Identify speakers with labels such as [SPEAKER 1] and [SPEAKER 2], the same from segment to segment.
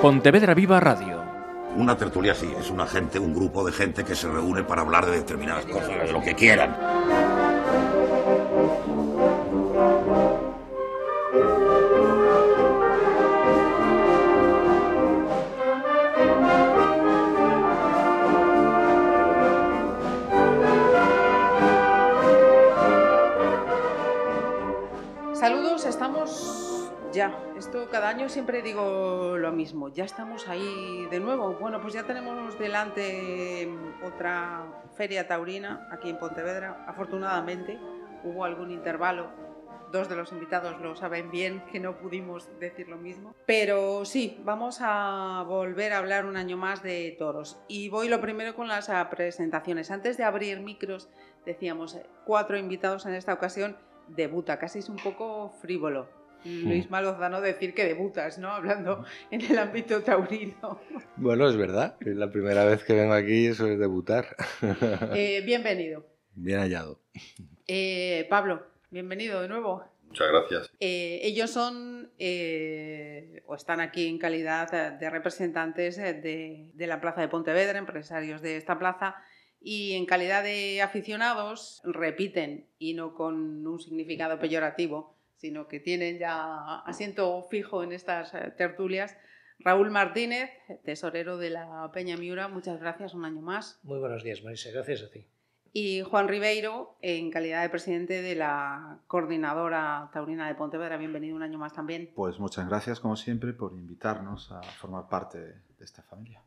[SPEAKER 1] Pontevedra Viva Radio.
[SPEAKER 2] Una tertulia sí, es una gente, un grupo de gente que se reúne para hablar de determinadas cosas, de lo que quieran.
[SPEAKER 3] Saludos, estamos ya. Esto cada año siempre digo mismo. Ya estamos ahí de nuevo. Bueno, pues ya tenemos delante otra feria taurina aquí en Pontevedra. Afortunadamente hubo algún intervalo. Dos de los invitados lo saben bien que no pudimos decir lo mismo. Pero sí, vamos a volver a hablar un año más de toros. Y voy lo primero con las presentaciones. Antes de abrir micros, decíamos eh, cuatro invitados en esta ocasión debuta, casi es un poco frívolo. Luis Malozano decir que debutas, ¿no? Hablando en el ámbito taurino.
[SPEAKER 4] Bueno, es verdad, es la primera vez que vengo aquí, eso es debutar.
[SPEAKER 3] Eh, bienvenido.
[SPEAKER 4] Bien hallado.
[SPEAKER 3] Eh, Pablo, bienvenido de nuevo.
[SPEAKER 5] Muchas gracias.
[SPEAKER 3] Eh, ellos son eh, o están aquí en calidad de representantes de, de la Plaza de Pontevedra, empresarios de esta plaza, y en calidad de aficionados repiten, y no con un significado peyorativo, sino que tienen ya asiento fijo en estas eh, tertulias. Raúl Martínez, tesorero de la Peña Miura, muchas gracias un año más.
[SPEAKER 6] Muy buenos días, Marisa. Gracias a ti.
[SPEAKER 3] Y Juan Ribeiro, en calidad de presidente de la Coordinadora Taurina de Pontevedra, bienvenido un año más también.
[SPEAKER 7] Pues muchas gracias, como siempre, por invitarnos a formar parte de esta familia.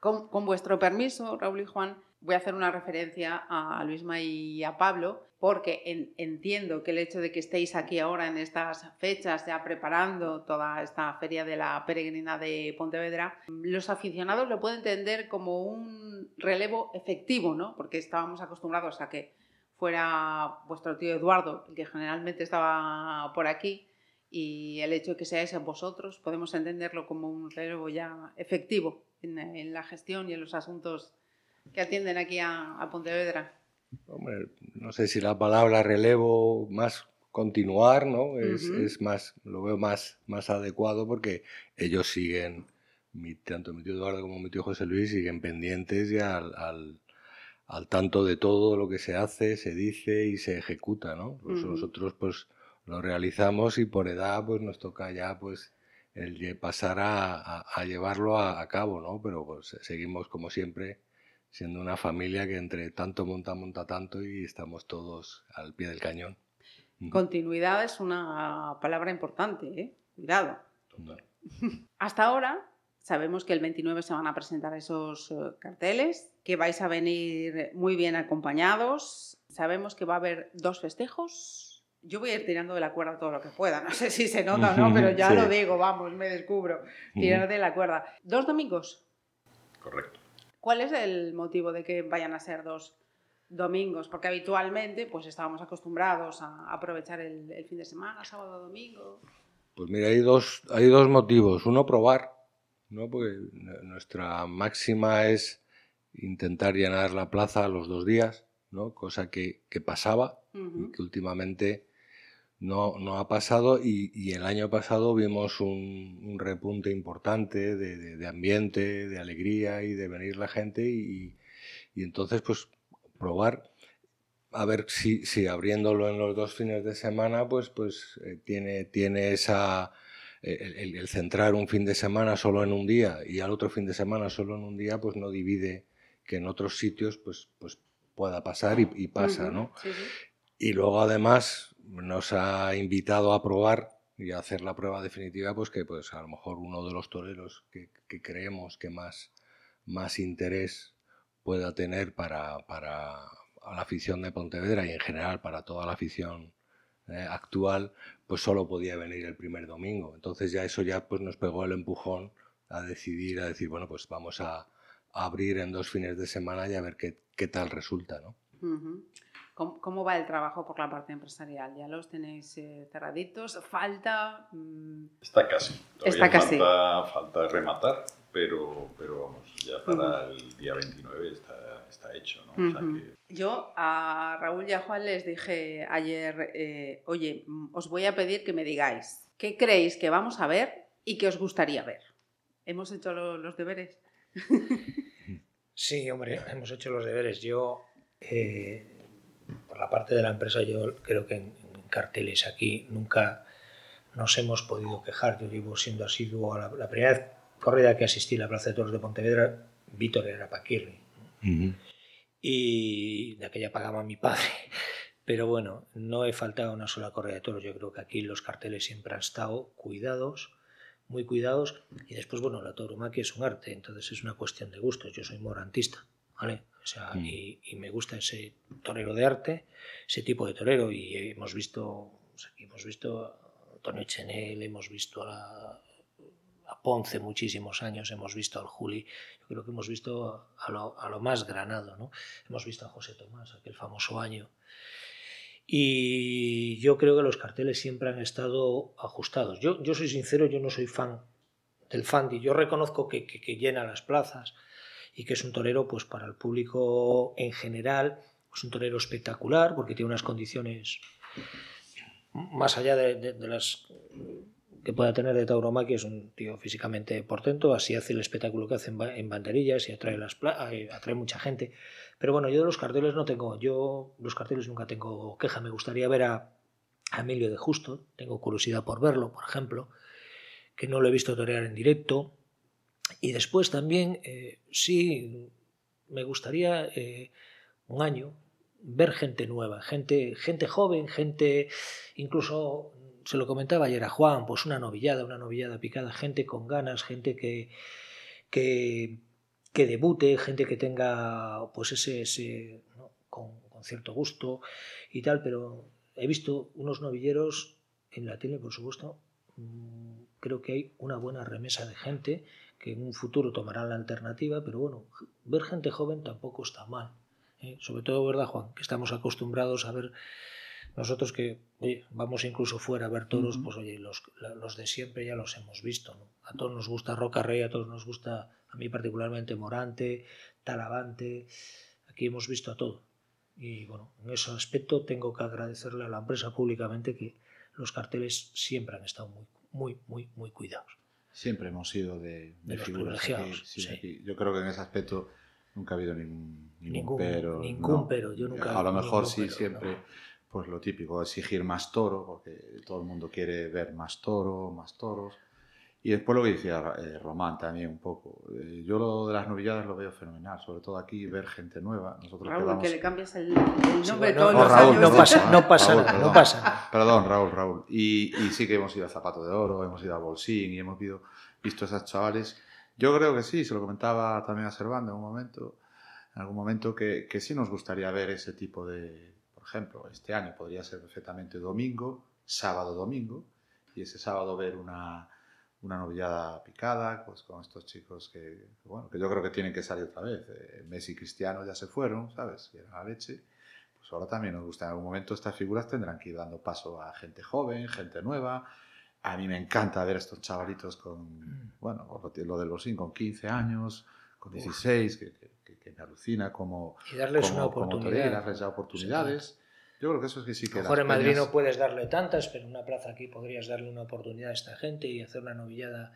[SPEAKER 3] Con, con vuestro permiso, Raúl y Juan, voy a hacer una referencia a Luisma y a Pablo, porque en- entiendo que el hecho de que estéis aquí ahora en estas fechas, ya preparando toda esta feria de la peregrina de Pontevedra, los aficionados lo pueden entender como un relevo efectivo, ¿no? Porque estábamos acostumbrados a que fuera vuestro tío Eduardo, que generalmente estaba por aquí, y el hecho de que seáis vosotros, podemos entenderlo como un relevo ya efectivo en la gestión y en los asuntos que atienden aquí a, a Pontevedra.
[SPEAKER 4] Hombre, no sé si la palabra relevo más continuar, ¿no? Es,
[SPEAKER 3] Ujú.
[SPEAKER 4] es más, lo veo más, más adecuado porque ellos siguen, mi- tanto mi tío Eduardo como mi tío José Luis siguen pendientes y al, al, al tanto de todo lo que se hace, se dice y se ejecuta, ¿no? Pues
[SPEAKER 3] Ujú.
[SPEAKER 4] Nosotros pues lo realizamos y por edad pues nos toca ya pues el pasar a, a- a llevarlo a, a cabo, ¿no? Pero pues seguimos como siempre siendo una familia que entre tanto monta, monta tanto y estamos todos al pie del cañón.
[SPEAKER 3] Continuidad es una palabra importante, ¿eh? Cuidado.
[SPEAKER 4] No.
[SPEAKER 3] Hasta ahora sabemos que el 29 se van a presentar esos eh, carteles, que vais a venir muy bien acompañados. Sabemos que va a haber dos festejos. Yo voy a ir tirando de la cuerda todo lo que pueda. No sé si se nota o no, pero ya
[SPEAKER 4] Sí.
[SPEAKER 3] lo digo, vamos, me descubro. Tirar de la cuerda. ¿Dos domingos?
[SPEAKER 5] Correcto.
[SPEAKER 3] ¿Cuál es el motivo de que vayan a ser dos domingos? Porque habitualmente pues estábamos acostumbrados a aprovechar el, el fin de semana, sábado, domingo.
[SPEAKER 4] Pues mira, hay dos, hay dos motivos. Uno, probar, ¿no? Porque nuestra máxima es intentar llenar la plaza los dos días, ¿no? Cosa que, que pasaba y que últimamente no, no ha pasado y, y el año pasado vimos un, un repunte importante de, de- de ambiente, de alegría y de venir la gente y, y entonces pues probar a ver si, si abriéndolo en los dos fines de semana pues, pues eh, tiene, tiene esa... El, el- el centrar un fin de semana solo en un día y al otro fin de semana solo en un día, pues no divide que en otros sitios pues, pues pueda pasar y, y pasa. ¿no?
[SPEAKER 3] Sí, sí.
[SPEAKER 4] Y luego además nos ha invitado a probar y a hacer la prueba definitiva, pues que pues a lo mejor uno de los toreros que, creemos que más, más interés pueda tener para, para la afición de Pontevedra y en general para toda la afición eh, actual, pues solo podía venir el primer domingo. Entonces ya eso ya pues nos pegó el empujón a decidir, a decir, bueno, pues vamos a, abrir en dos fines de semana y a ver qué, qué tal resulta, ¿no?
[SPEAKER 3] ¿Cómo, cómo va el trabajo por la parte empresarial? ¿Ya los tenéis eh, cerraditos? ¿Falta? Mm,
[SPEAKER 5] Está casi. Todavía
[SPEAKER 3] Está casi.
[SPEAKER 5] Falta, falta rematar, pero, pero vamos, ya para el día 29 está, está hecho. ¿no? O sea
[SPEAKER 3] Ujú.
[SPEAKER 5] que
[SPEAKER 3] Yo a Raúl y a Juan les dije ayer, eh, oye, mm, os voy a pedir que me digáis qué creéis que vamos a ver y qué os gustaría ver. Hemos hecho lo- los deberes.
[SPEAKER 1] Sí, hombre, hemos hecho los deberes. Yo, eh, por la parte de la empresa, yo creo que en, en carteles aquí nunca nos hemos podido quejar. Yo llevo siendo asiduo a la, la primera corrida que asistí a la Plaza de Toros de Pontevedra, Víctor era Paquirri. y de aquella pagaba mi padre. Pero bueno, no he faltado una sola corrida de toros. Yo creo que aquí los carteles siempre han estado cuidados, muy cuidados. Y después, bueno, la tauromaquia es un arte, entonces es una cuestión de gustos. Yo soy morantista, ¿vale? O sea,
[SPEAKER 4] Mm.
[SPEAKER 1] y, y me gusta ese torero de arte, ese tipo de torero. Y hemos visto, o sea, aquí hemos visto a Antonio Chenel, hemos visto a, la- a Ponce muchísimos años, hemos visto al Juli, yo creo que hemos visto a lo, a lo más granado, ¿no? Hemos visto a José Tomás, aquel famoso año. Y yo creo que los carteles siempre han estado ajustados. Yo, yo soy sincero, yo no soy fan del Fandi. Yo reconozco que, que- que llena las plazas y que es un torero, pues para el público en general, es un torero espectacular porque tiene unas condiciones más allá de, las que pueda tener de tauromaquia, es un tío físicamente portento, así hace el espectáculo que hace en, ba- en banderillas y atrae, las eh, mucha gente. Pero bueno, yo de los carteles no tengo, yo los carteles nunca tengo queja. Me gustaría ver a, a Emilio de Justo, tengo curiosidad por verlo, por ejemplo, que no lo he visto torear en directo. Y después también, eh, sí, me gustaría eh, un año ver gente nueva, gente, gente joven, gente, incluso se lo comentaba ayer a Juan, pues una novillada, una novillada picada, gente con ganas, gente que, que, que debute, gente que tenga pues ese, ese con, con cierto gusto y tal, pero he visto unos novilleros en la tele, por supuesto, mm, creo que hay una buena remesa de gente que en un futuro tomarán la alternativa, pero bueno, ver gente joven tampoco está mal. ¿eh? Sobre todo, ¿verdad, Juan? Que estamos acostumbrados a ver nosotros que oye, vamos incluso fuera a ver toros, pues oye, los, de siempre ya los hemos visto. ¿no? A todos nos gusta Roca Rey, a todos nos gusta, a mí particularmente Morante, Talavante, aquí hemos visto a todo. Y bueno, en ese aspecto tengo que agradecerle a la empresa públicamente que los carteles siempre han estado muy, muy, muy, muy cuidados.
[SPEAKER 7] Siempre hemos sido de,
[SPEAKER 1] De los
[SPEAKER 7] figuras
[SPEAKER 1] privilegiados,
[SPEAKER 7] aquí, sí,
[SPEAKER 1] sí.
[SPEAKER 7] aquí. Yo creo que en ese aspecto nunca ha habido ningún, ningún,
[SPEAKER 1] Ningún-
[SPEAKER 7] pero.
[SPEAKER 1] ningún
[SPEAKER 7] no.
[SPEAKER 1] pero, yo nunca-
[SPEAKER 7] A lo mejor sí,
[SPEAKER 1] pero,
[SPEAKER 7] siempre,
[SPEAKER 1] no.
[SPEAKER 7] pues lo típico, exigir más toro, porque todo el mundo quiere ver más toro, más toros. Y después lo que decía eh, Román también un poco. Eh, yo lo de las novilladas lo veo fenomenal, sobre todo aquí ver gente nueva. Nosotros
[SPEAKER 3] Raúl, que le cambias el, el
[SPEAKER 1] Sí,
[SPEAKER 3] nombre
[SPEAKER 1] bueno,
[SPEAKER 3] todos
[SPEAKER 7] no,
[SPEAKER 3] los
[SPEAKER 7] Raúl,
[SPEAKER 3] años.
[SPEAKER 1] no pasa, no pasa
[SPEAKER 7] Raúl,
[SPEAKER 1] nada, no
[SPEAKER 7] perdón.
[SPEAKER 1] pasa nada.
[SPEAKER 7] Perdón, Raúl, Raúl. Y, y sí que hemos ido a Zapato de Oro, hemos ido a Bolsín y hemos visto, visto a esos chavales. Yo creo que sí, se lo comentaba también a Servando en un momento, en algún momento, que, que sí nos gustaría ver ese tipo de, por ejemplo, este año podría ser perfectamente domingo, sábado, domingo, y ese sábado ver una, una novillada picada, pues con estos chicos que, bueno, que yo creo que tienen que salir otra vez. Eh, Messi y Cristiano ya se fueron, ¿sabes? Y era la leche. Pues ahora también nos gusta. En algún momento estas figuras tendrán que ir dando paso a gente joven, gente nueva. A mí me encanta ver a estos chavalitos con, bueno, lo, del Bosín con 15 años, con 16, que, que- que- me alucina como,
[SPEAKER 1] Y darles
[SPEAKER 7] como,
[SPEAKER 1] una
[SPEAKER 7] como
[SPEAKER 1] oportunidad.
[SPEAKER 7] torera, darles ya oportunidades. Yo creo que eso es que sí
[SPEAKER 1] A
[SPEAKER 7] que
[SPEAKER 1] lo mejor en Madrid
[SPEAKER 7] peñas-
[SPEAKER 1] no puedes darle tantas, pero en una plaza aquí podrías darle una oportunidad a esta gente y hacer una novillada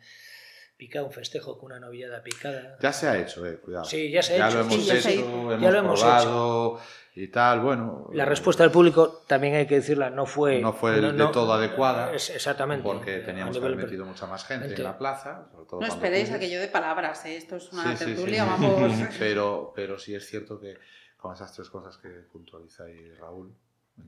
[SPEAKER 1] picada, un festejo con una novillada picada.
[SPEAKER 7] Ya se ha hecho, eh, cuidado.
[SPEAKER 1] Sí, ya se ha
[SPEAKER 7] ya
[SPEAKER 1] hecho,
[SPEAKER 7] Lo hemos
[SPEAKER 3] sí, ya
[SPEAKER 7] hecho,
[SPEAKER 3] se ha
[SPEAKER 1] hecho.
[SPEAKER 7] hemos
[SPEAKER 1] Ya lo hemos
[SPEAKER 7] probado y tal, bueno.
[SPEAKER 1] La respuesta del público, también hay que decirla, no fue...
[SPEAKER 7] No fue de todo adecuada,
[SPEAKER 1] es- exactamente.
[SPEAKER 7] Porque
[SPEAKER 1] A
[SPEAKER 7] teníamos que haber metido mucha más gente en la plaza. sobre todo
[SPEAKER 3] No esperéis aquello de palabras, ¿eh? esto es una
[SPEAKER 7] Sí, sí, sí,
[SPEAKER 3] tertulia,
[SPEAKER 7] sí.
[SPEAKER 3] vamos.
[SPEAKER 7] Pero, pero sí es cierto que con esas tres cosas que puntualiza ahí Raúl,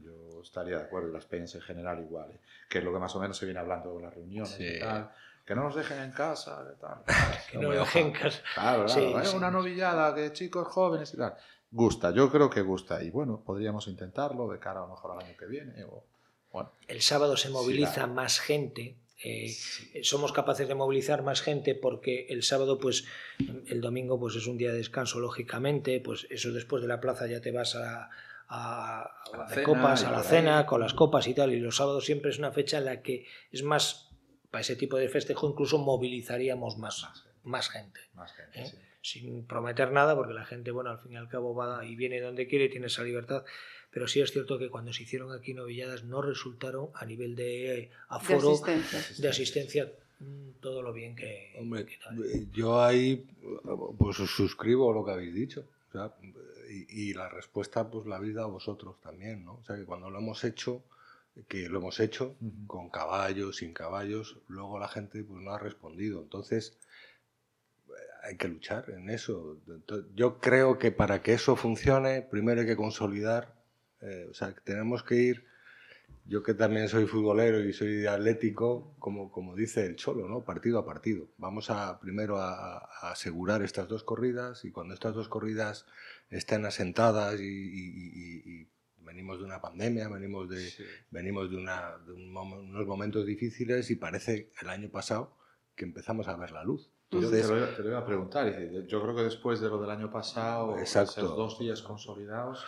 [SPEAKER 7] yo estaría de acuerdo, las peñas en general igual, ¿eh? que es lo que más o menos se viene hablando en las reuniones
[SPEAKER 4] Sí.
[SPEAKER 7] y tal. Que no nos dejen en casa, y tal.
[SPEAKER 1] Que no lo dejen en casa.
[SPEAKER 7] Claro, claro,
[SPEAKER 1] Sí,
[SPEAKER 7] ¿eh?
[SPEAKER 1] sí.
[SPEAKER 7] una novillada que chicos jóvenes y tal. Gusta, yo creo que gusta. Y bueno, podríamos intentarlo de cara a lo mejor al año que viene. O, bueno,
[SPEAKER 1] El sábado se moviliza más gente. eh, somos capaces de movilizar más gente porque el sábado, pues, el domingo, pues es un día de descanso, lógicamente. Pues eso después de la plaza ya te vas a, a,
[SPEAKER 7] A la
[SPEAKER 1] de
[SPEAKER 7] cena
[SPEAKER 1] copas, a la cena, con las copas y tal. Y los sábados siempre es una fecha en la que es más, para ese tipo de festejo, incluso movilizaríamos más,
[SPEAKER 7] más,
[SPEAKER 1] más gente.
[SPEAKER 7] más gente,
[SPEAKER 1] ¿eh?
[SPEAKER 7] sí.
[SPEAKER 1] sin prometer nada, porque la gente, bueno, al fin y al cabo va y viene donde quiere y tiene esa libertad. Pero sí es cierto que cuando se hicieron aquí novilladas no resultaron a nivel de eh,
[SPEAKER 3] De
[SPEAKER 1] aforo,
[SPEAKER 3] asistencia.
[SPEAKER 1] de asistencia, mm, todo lo bien que,
[SPEAKER 4] Hombre,
[SPEAKER 1] que tal.
[SPEAKER 4] eh, yo ahí pues os suscribo lo que habéis dicho. o sea, y, y la respuesta pues la habéis dado vosotros también, ¿no? O sea, que cuando lo hemos hecho, que lo hemos hecho con caballos, sin caballos, luego la gente pues no ha respondido. Entonces, hay que luchar en eso. Yo creo que para que eso funcione, primero hay que consolidar, eh, o sea, que tenemos que ir, yo que también soy futbolero y soy atlético, como, como dice el Cholo, ¿no? Partido a partido. Vamos a primero a, a asegurar estas dos corridas y cuando estas dos corridas estén asentadas y, y- y- y venimos de una pandemia, venimos de,
[SPEAKER 7] Sí.
[SPEAKER 4] venimos de, una- de un unos momentos difíciles y parece el año pasado que empezamos a ver la luz.
[SPEAKER 7] Yo te,
[SPEAKER 4] Entonces,
[SPEAKER 7] lo, te lo iba a preguntar. Yo creo que después de lo del año pasado,
[SPEAKER 4] Exacto.
[SPEAKER 7] esos dos días consolidados,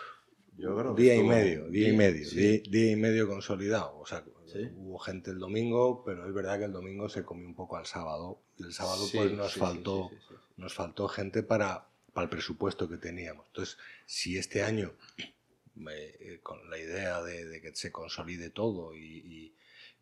[SPEAKER 7] yo creo que
[SPEAKER 4] día y medio, día y
[SPEAKER 7] bien,
[SPEAKER 4] medio,
[SPEAKER 7] sí.
[SPEAKER 4] día, día y medio consolidado. O sea,
[SPEAKER 7] Sí.
[SPEAKER 4] hubo gente el domingo, pero es verdad que el domingo se comió un poco al sábado. Y el sábado
[SPEAKER 7] Sí,
[SPEAKER 4] pues nos faltó, nos faltó gente para, para el presupuesto que teníamos. Entonces, si este año, eh, con la idea de, de que se consolide todo y, y-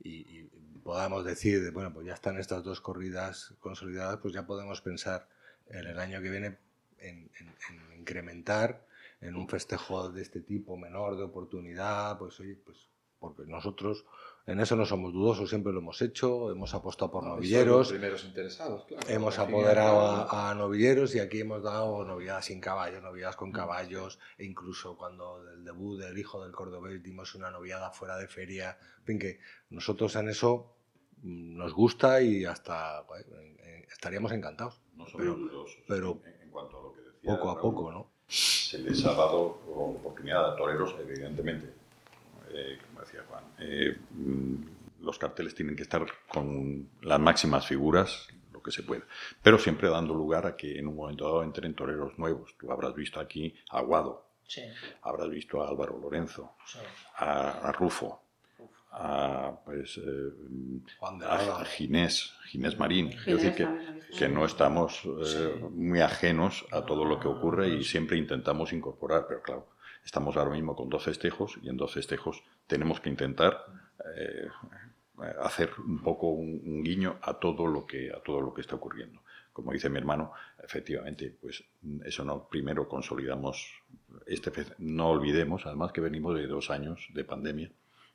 [SPEAKER 4] y- y podamos decir, de, bueno, pues ya están estas dos corridas consolidadas, pues ya podemos pensar en el año que viene en, en- en incrementar en un festejo de este tipo menor de oportunidad, pues oye, pues porque nosotros en eso no somos dudosos, siempre lo hemos hecho, hemos apostado por
[SPEAKER 7] No, y sois
[SPEAKER 4] novilleros,
[SPEAKER 7] los primeros interesados, claro.
[SPEAKER 4] Hemos apoderado a, a novilleros y aquí hemos dado novilladas sin caballos, novilladas con caballos, e incluso cuando del debut del hijo del cordobés dimos una noviada fuera de feria. En fin, que nosotros en eso mm, nos gusta y hasta bueno, en- en- estaríamos encantados.
[SPEAKER 5] No somos
[SPEAKER 4] Pero-
[SPEAKER 5] dudosos
[SPEAKER 4] pero
[SPEAKER 5] en, en cuanto a lo que decía.
[SPEAKER 4] Poco a
[SPEAKER 5] Raúl.
[SPEAKER 4] poco, ¿no?
[SPEAKER 5] Se les ha dado oportunidad a toreros, evidentemente. Eh, como decía Juan, eh, mm, los carteles tienen que estar con las máximas figuras, lo que se pueda. Pero siempre dando lugar a que en un momento dado entren toreros nuevos. Tú habrás visto aquí a Aguado,
[SPEAKER 1] Sí,
[SPEAKER 5] habrás visto a Álvaro Lorenzo,
[SPEAKER 1] sí.
[SPEAKER 5] a, a Rufo, a, pues, eh,
[SPEAKER 4] Juan de
[SPEAKER 5] a, Ginés, Ginés Marín. Es decir, que, que no estamos eh,
[SPEAKER 1] Sí.
[SPEAKER 5] muy ajenos a todo lo que ocurre y siempre intentamos incorporar, pero claro, estamos ahora mismo con dos festejos y en dos festejos tenemos que intentar eh, hacer un poco un, un guiño a todo lo que a todo lo que está ocurriendo. Como dice mi hermano, efectivamente, pues eso no primero consolidamos este fe- no olvidemos además que venimos de dos años de pandemia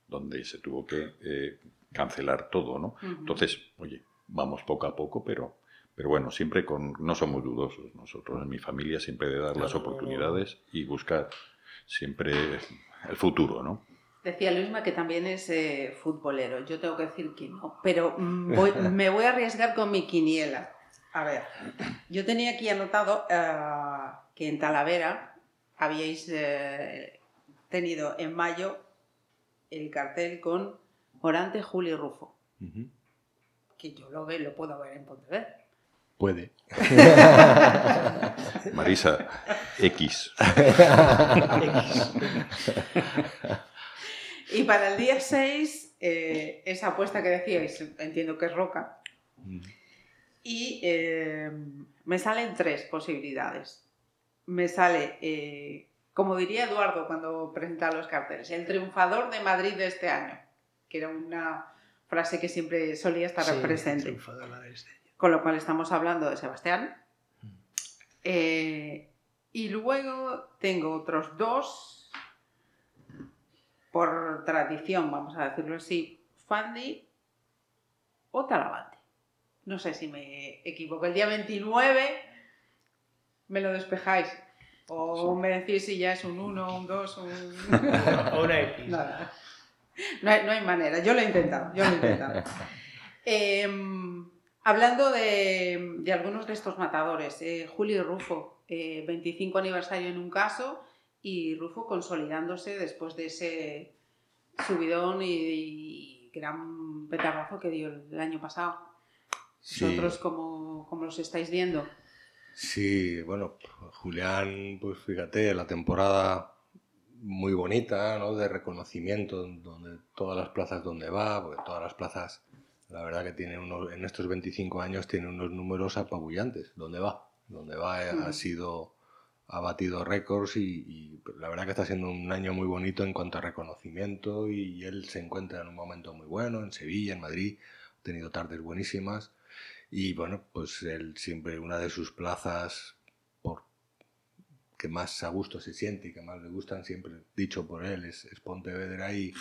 [SPEAKER 5] donde se tuvo que eh, cancelar todo, ¿no? Entonces, oye, vamos poco a poco, pero, pero bueno, siempre con, no somos dudosos nosotros en mi familia, siempre de dar las oportunidades y buscar siempre el futuro, ¿no?
[SPEAKER 3] Decía Luisma que también es eh, futbolero. Yo tengo que decir que no. Pero voy- me voy a arriesgar con mi quiniela. A ver, yo tenía aquí anotado eh, que en Talavera habíais eh, tenido en mayo el cartel con Morante, Julio y Rufo. Que yo lo, ve, lo puedo ver en Pontevedra.
[SPEAKER 4] Puede.
[SPEAKER 5] Marisa, X.
[SPEAKER 3] Y para el día 6, eh, esa apuesta que decíais, entiendo que es Roca, y eh, me salen tres posibilidades. Me sale, eh, como diría Eduardo cuando presentaba los carteles, el triunfador de Madrid de este año, que era una frase que siempre solía estar
[SPEAKER 1] Sí,
[SPEAKER 3] presente.
[SPEAKER 1] triunfadora de este año.
[SPEAKER 3] Con lo cual estamos hablando de Sebastián. Eh, y luego tengo otros dos, por tradición, vamos a decirlo así, Fandi o Talavante. No sé si me equivoco. El día 29 me lo despejáis. O me decís si ya es un 1, un 2, un...
[SPEAKER 1] O una X.
[SPEAKER 3] Nada. No hay, no hay manera. Yo lo he intentado. Yo lo he intentado. Eh, hablando de, de algunos de estos matadores, eh, Julio y Rufo, eh, 25 aniversario en un caso y Rufo consolidándose después de ese subidón y, y gran petardazo que dio el año pasado.
[SPEAKER 4] Sí.
[SPEAKER 3] ¿Vosotros cómo, cómo los estáis viendo?
[SPEAKER 4] Sí, bueno, Julián, pues fíjate, la temporada muy bonita, ¿no? De reconocimiento, donde todas las plazas donde va, porque todas las plazas, la verdad que tiene unos, en estos 25 años tiene unos números apabullantes, donde va, donde va eh, ha
[SPEAKER 3] Mm.
[SPEAKER 4] sido, ha batido récords y, y la verdad que está siendo un año muy bonito en cuanto a reconocimiento y él se encuentra en un momento muy bueno en Sevilla, en Madrid, tenido tardes buenísimas y bueno, pues él siempre una de sus plazas por que más a gusto se siente y que más le gustan, siempre dicho por él, es, Pontevedra y,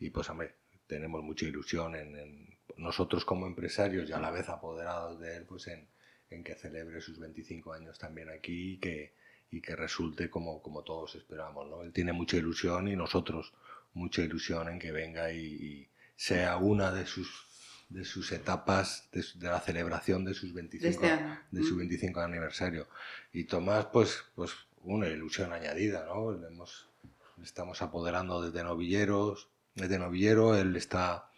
[SPEAKER 4] y pues hombre, tenemos mucha ilusión en, nosotros como empresarios y a la vez apoderados de él, pues en, en que celebre sus 25 años también aquí y que, y que resulte como, como todos esperamos. ¿no? Él tiene mucha ilusión y nosotros mucha ilusión en que venga y sea una de sus de sus etapas de, de, la celebración de sus 25
[SPEAKER 3] de, este
[SPEAKER 4] de su 25 aniversario. Y Tomás pues pues una ilusión añadida no Le hemos estamos apoderando desde novilleros desde novillero él está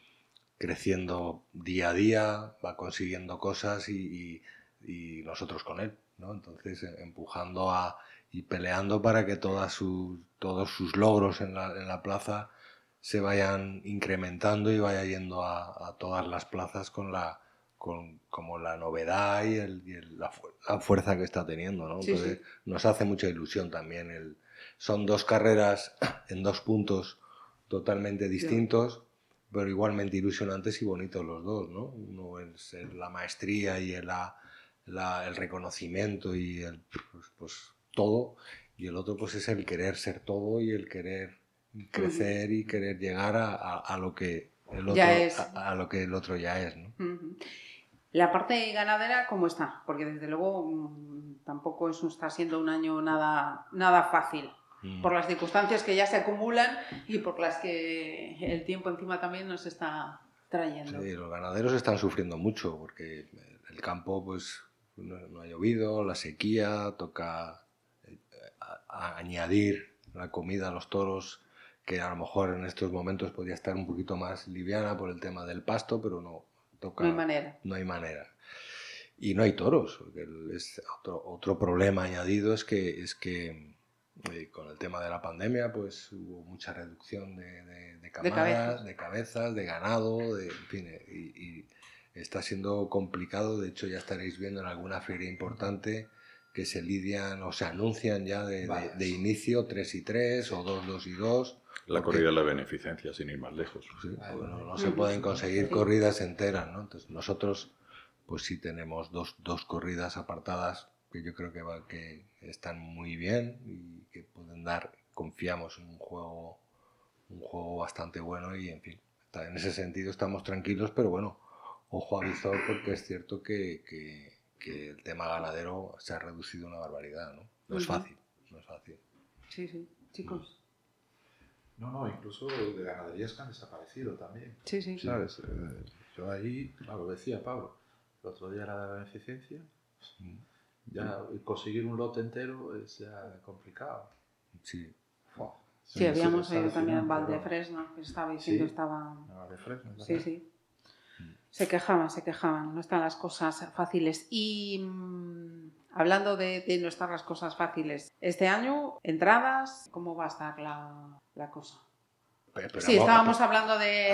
[SPEAKER 4] creciendo día a día va consiguiendo cosas y, y, y nosotros con él ¿no? entonces empujando a y peleando para que todas sus, todos sus logros en la, en la plaza se vayan incrementando y vaya yendo a, a todas las plazas con la con como la novedad y, el, y el, la, la, fuerza que está teniendo, ¿no?
[SPEAKER 3] Sí,
[SPEAKER 4] Entonces,
[SPEAKER 3] sí.
[SPEAKER 4] nos hace mucha ilusión también. El, son dos carreras en dos puntos totalmente distintos, sí. pero igualmente ilusionantes y bonitos los dos, ¿no? Uno es la maestría y el, la, la, el reconocimiento y el, pues, pues, todo, y el otro pues es el querer ser todo y el querer crecer y querer llegar a, a, a lo que el otro, a, a, lo que el otro ya es. ¿no?
[SPEAKER 3] Uh -huh. La parte ganadera, ¿cómo está? Porque desde luego mmm, tampoco eso está siendo un año nada, nada fácil. Mm. Por las circunstancias que ya se acumulan y por las que el tiempo encima también nos está trayendo.
[SPEAKER 4] Sí, los ganaderos están sufriendo mucho porque el campo pues no, no ha llovido, la sequía, toca eh, añadir la comida a los toros que a lo mejor en estos momentos podría estar un poquito más liviana por el tema del pasto, pero no toca.
[SPEAKER 3] No hay manera.
[SPEAKER 4] No hay manera. Y no hay toros, porque es otro, otro problema añadido es que, es que eh, con el tema de la pandemia pues hubo mucha reducción de, de, de camadas, de cabezas. de cabezas, de ganado, de, en fin, y, y, está siendo complicado, de hecho ya estaréis viendo en alguna feria importante que se lidian o se anuncian ya de, de inicio 3 y 3 o 2, 2 y 2
[SPEAKER 5] la porque, corrida de la beneficencia, sin ir más lejos.
[SPEAKER 4] Sí, bueno, no se pueden conseguir corridas enteras, ¿no? Entonces nosotros, pues sí tenemos dos, dos corridas apartadas que yo creo que, va, que están muy bien y que pueden dar, confiamos en un juego, un juego bastante bueno y en fin, en ese sentido estamos tranquilos, pero bueno, ojo a visor porque es cierto que, que, que el tema ganadero se ha reducido una barbaridad, ¿no? No es fácil, no es fácil.
[SPEAKER 3] Sí, sí, chicos.
[SPEAKER 7] No, no, incluso de ganaderías que han desaparecido también.
[SPEAKER 3] Sí, sí.
[SPEAKER 7] ¿Sabes? Eh, yo ahí, claro, decía Pablo, el otro día era la beneficencia, mm. ya conseguir un lote entero es ya complicado.
[SPEAKER 4] Sí.
[SPEAKER 3] Oh, sí, sí, habíamos oído también en Valdefresno, que estaba diciendo,
[SPEAKER 7] sí.
[SPEAKER 3] estaba...
[SPEAKER 7] Valdefresno,
[SPEAKER 3] sí, sí. Se quejaban, se quejaban, no están las cosas fáciles. Y mmm, hablando de, de, no estar las cosas fáciles, este año, entradas, ¿cómo va a estar la, la cosa?
[SPEAKER 4] Pero, pero
[SPEAKER 3] sí, estábamos hablando de,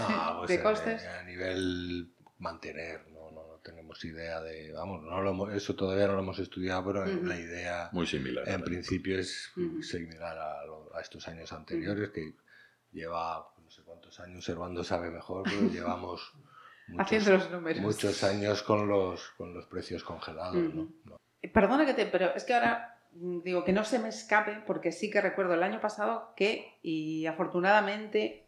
[SPEAKER 4] ah, no, pues
[SPEAKER 3] de costes.
[SPEAKER 4] A, a, nivel mantener, no, no, no tenemos idea de. Vamos, no lo hemos, eso todavía no lo hemos estudiado, pero uh -huh. la idea.
[SPEAKER 5] Muy similar.
[SPEAKER 4] En principio es uh -huh. similar a, lo, a, estos años anteriores, uh -huh. que lleva no sé cuántos años, Servando sabe mejor, pero llevamos.
[SPEAKER 3] Muchos, Haciendo los números.
[SPEAKER 4] Muchos años con los, con los precios congelados, ¿no? no.
[SPEAKER 3] Perdona que te, pero es que ahora digo que no se me escape porque sí que recuerdo el año pasado que, y afortunadamente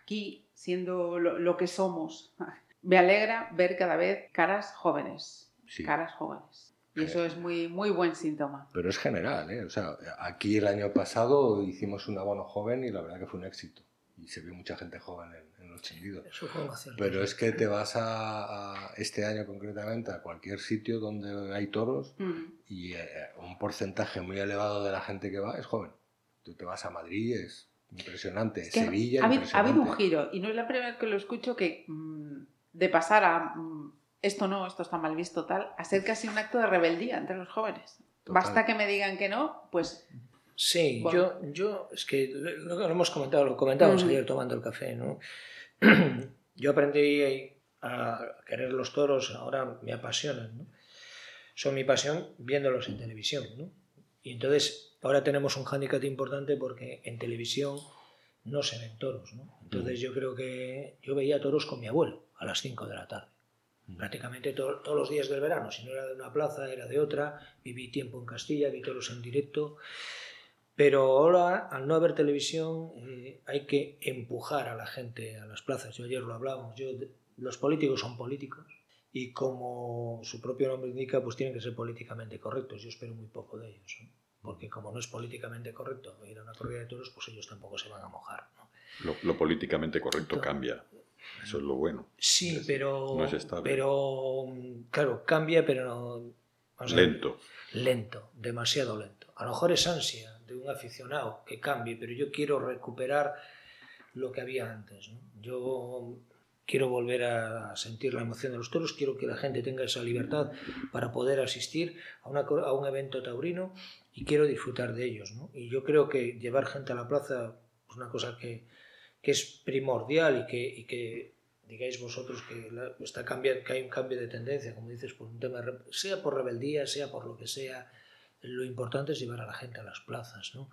[SPEAKER 3] aquí, siendo lo, lo que somos, me alegra ver cada vez caras jóvenes.
[SPEAKER 4] Sí.
[SPEAKER 3] Caras jóvenes. Y eso es muy, muy buen síntoma.
[SPEAKER 4] Pero es general, ¿eh? O sea, aquí el año pasado hicimos un abono joven y la verdad que fue un éxito. Y se vio mucha gente joven en, Pero es que te vas a, a, este año concretamente a cualquier sitio donde hay toros
[SPEAKER 3] mm.
[SPEAKER 4] y eh, un porcentaje muy elevado de la gente que va es joven. Tú te vas a Madrid, es impresionante.
[SPEAKER 3] Es que
[SPEAKER 4] Sevilla,
[SPEAKER 3] ha, habido,
[SPEAKER 4] impresionante.
[SPEAKER 3] ha habido un giro y no es la primera vez que lo escucho que mmm, de pasar a mmm, esto no, esto está mal visto tal, a ser casi un acto de rebeldía entre los jóvenes. Total. Basta que me digan que no, pues
[SPEAKER 1] Sí, bueno. yo, yo, es que lo, lo, hemos comentado, lo comentábamos uh -huh. ayer tomando el café, ¿no? yo aprendí a querer los toros, ahora me apasionan, ¿no? Son mi pasión viéndolos en televisión, ¿no? Y entonces ahora tenemos un hándicap importante porque en televisión no se ven toros. ¿no? Entonces yo creo que yo veía toros con mi abuelo a las 5 de la tarde. Prácticamente to- todos los días del verano, si no era de una plaza, era de otra. Viví tiempo en Castilla, vi toros en directo. Pero ahora, al no haber televisión, eh, hay que empujar a la gente a las plazas. Yo ayer lo hablábamos. Yo, los políticos son políticos y como su propio nombre indica, pues tienen que ser políticamente correctos. Yo espero muy poco de ellos, ¿no? porque como no es políticamente correcto ir a una corrida de toros, pues ellos tampoco se van a mojar. ¿no?
[SPEAKER 5] Lo, lo políticamente correcto
[SPEAKER 1] Claro.
[SPEAKER 5] cambia. Eso es lo bueno.
[SPEAKER 1] Sí,
[SPEAKER 5] Es-
[SPEAKER 1] pero,
[SPEAKER 5] no es estable.
[SPEAKER 1] pero claro, cambia, pero no, a ver,
[SPEAKER 5] Lento.
[SPEAKER 1] lento, demasiado lento. A lo mejor es ansia de un aficionado que cambie, pero yo quiero recuperar lo que había antes. Yo quiero volver a sentir la emoción de los toros, quiero que la gente tenga esa libertad para poder asistir a, un evento taurino y quiero disfrutar de ellos. Y yo creo que llevar gente a la plaza es una cosa que, es primordial y que, digáis vosotros que, la- está cambia- que hay un cambio de tendencia, como dices, por un tema sea por rebeldía, sea por lo que sea, lo importante es llevar a la gente a las plazas. ¿no?